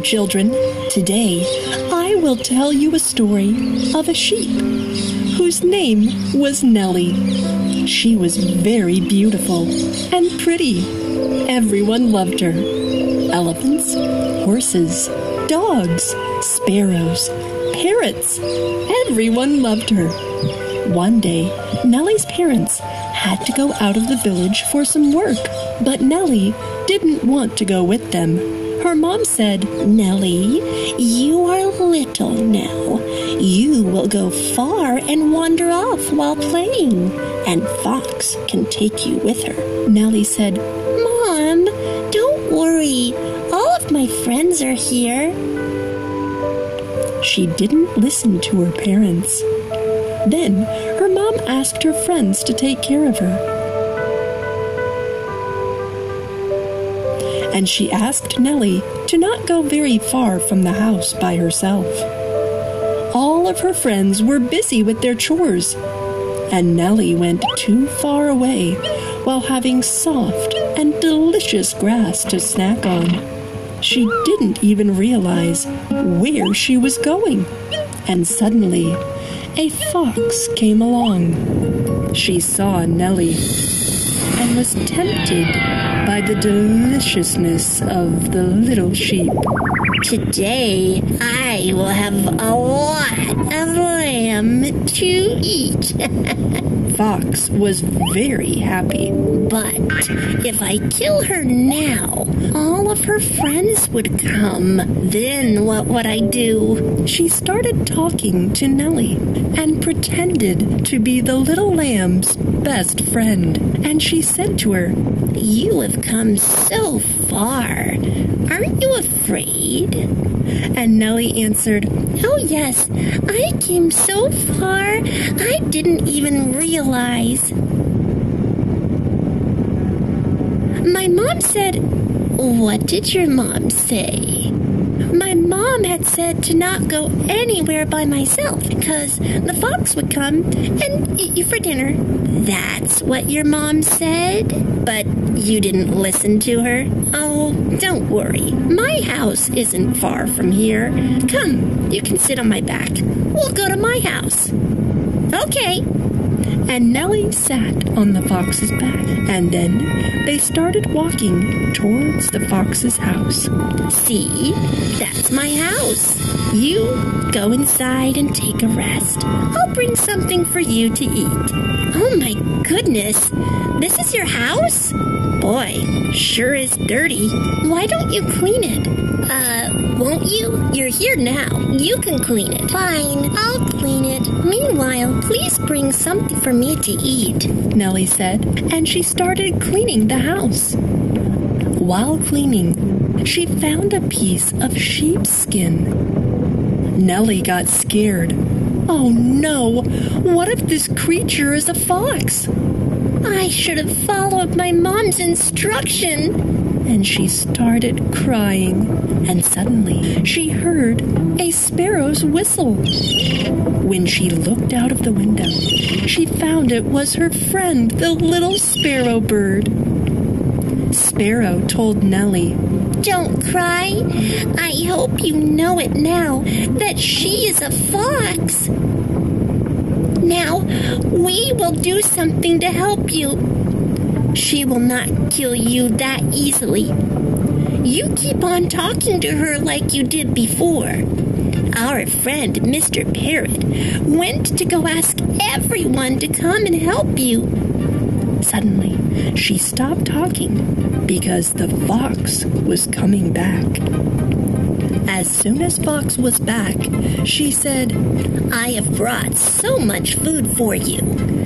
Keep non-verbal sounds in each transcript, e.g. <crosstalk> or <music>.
Children. Today, I will tell you a story of a sheep whose name was Nellie. She was very beautiful and pretty. Everyone loved her. Elephants, horses, dogs, sparrows, parrots, everyone loved her. One day, Nellie's parents had to go out of the village for some work, but Nellie didn't want to go with them. Her mom said, Nellie, you are little now. You will go far and wander off while playing, and Fox can take you with her. Nellie said, Mom, don't worry. All of my friends are here. She didn't listen to her parents. Then her mom asked her friends to take care of her. And she asked Nellie to not go very far from the house by herself. All of her friends were busy with their chores, and Nellie went too far away while having soft and delicious grass to snack on. She didn't even realize where she was going. And suddenly, a fox came along. She saw Nellie was tempted by the deliciousness of the little sheep. Today, I will have a lot of lamb to eat. <laughs> Fox was very happy. But if I kill her now, all of her friends would come. Then what would I do? She started talking to Nellie and pretended to be the little lamb's best friend. And she said to her, You have come so far. Aren't you afraid? And Nellie answered, Oh, yes, I came so far, I didn't even realize. My mom said, What did your mom say? My mom had said to not go anywhere by myself because the fox would come and eat you for dinner. That's what your mom said? But you didn't listen to her? Oh, don't worry. My house isn't far from here. Come, you can sit on my back. We'll go to my house. Okay. And Nellie sat on the fox's back, and then they started walking towards the fox's house. See, that's my house. You go inside and take a rest. I'll bring something for you to eat. Oh my goodness, this is your house? Boy, sure is dirty. Why don't you clean it? Uh, you? You're here now. You can clean it. Fine, I'll clean it. Meanwhile, please bring something for me to eat. Nellie said, and she started cleaning the house. While cleaning, she found a piece of sheepskin. Nellie got scared. Oh no! What if this creature is a fox? I should have followed my mom's instruction. And she started crying. And suddenly she heard a sparrow's whistle. When she looked out of the window, she found it was her friend, the little sparrow bird. Sparrow told Nellie, Don't cry. I hope you know it now that she is a fox. Now, we will do something to help you. She will not kill you that easily. You keep on talking to her like you did before. Our friend, Mr. Parrot, went to go ask everyone to come and help you. Suddenly, she stopped talking because the fox was coming back. As soon as Fox was back, she said, I have brought so much food for you.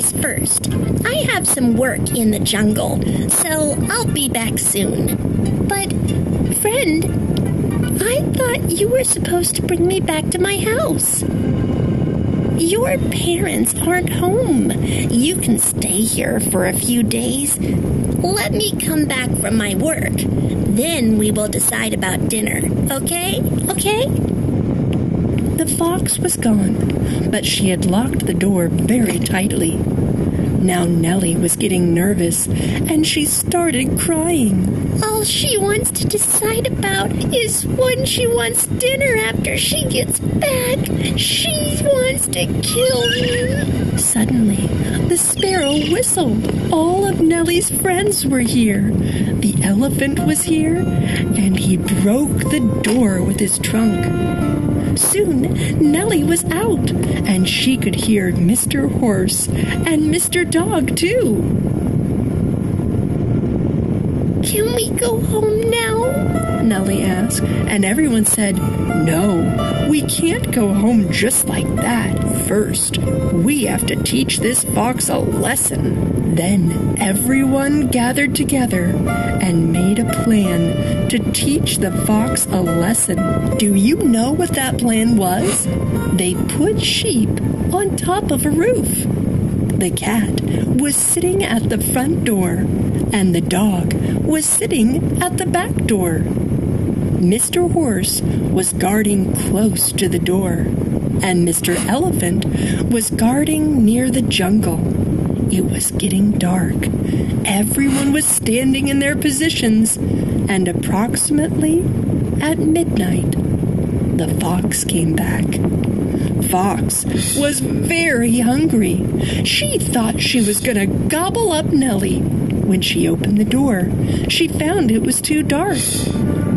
First. I have some work in the jungle, so I'll be back soon. But, friend, I thought you were supposed to bring me back to my house. Your parents aren't home. You can stay here for a few days. Let me come back from my work. Then we will decide about dinner. Okay? Okay? The fox was gone, but she had locked the door very tightly. Now Nellie was getting nervous and she started crying. All she wants to decide about is when she wants dinner after she gets back. She wants to kill me. Suddenly, the sparrow whistled. All of Nellie's friends were here. The elephant was here, and he broke the door with his trunk. Soon, Nellie was out, and she could hear Mr. Horse and Mr. Dog, too. Can we go home? Nellie asked, and everyone said, No, we can't go home just like that. First, we have to teach this fox a lesson. Then everyone gathered together and made a plan to teach the fox a lesson. Do you know what that plan was? They put sheep on top of a roof. The cat was sitting at the front door, and the dog was sitting at the back door. Mr. Horse was guarding close to the door, and Mr. Elephant was guarding near the jungle. It was getting dark. Everyone was standing in their positions, and approximately at midnight, the fox came back. Fox was very hungry. She thought she was going to gobble up Nellie. When she opened the door, she found it was too dark.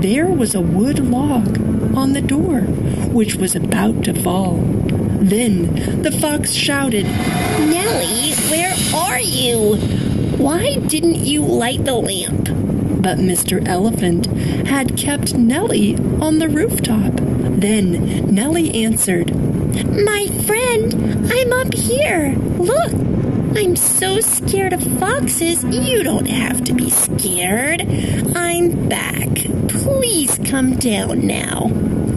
There was a wood log on the door, which was about to fall. Then the fox shouted, Nellie, where are you? Why didn't you light the lamp? But Mr. Elephant had kept Nellie on the rooftop. Then Nellie answered, My friend, I'm up here. Look, I'm so scared of foxes, you don't have to be scared. I'm back. Please come down now.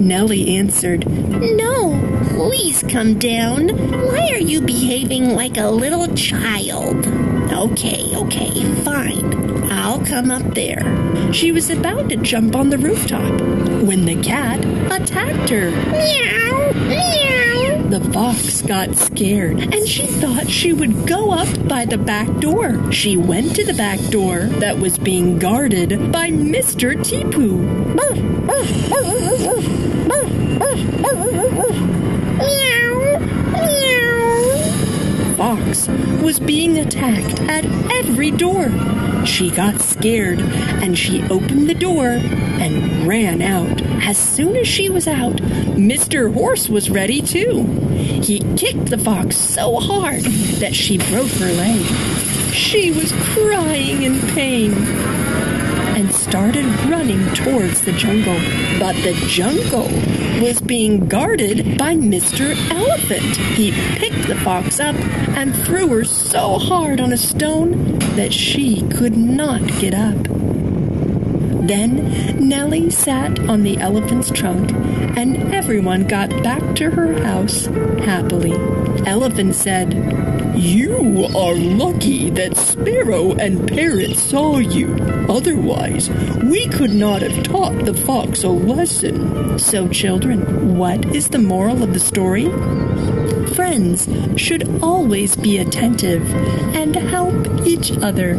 Nellie answered, No, please come down. Why are you behaving like a little child? Okay, okay, fine. I'll come up there. She was about to jump on the rooftop when the cat attacked her. Meow, meow. The fox got scared and she thought she would go up by the back door. She went to the back door that was being guarded by Mr. Tipu. Fox was being attacked at every door. She got scared and she opened the door and ran out. As soon as she was out, Mr. Horse was ready too. He kicked the fox so hard that she broke her leg. She was crying in pain and started running towards the jungle. But the jungle was being guarded by Mr. Elephant. He picked the fox up and threw her so hard on a stone that she could not get up. Then Nellie sat on the elephant's trunk, and everyone got back to her house happily. Elephant said, You are lucky that Sparrow and Parrot saw you. Otherwise, we could not have taught the fox a lesson. So, children, what is the moral of the story? Friends should always be attentive and help each other.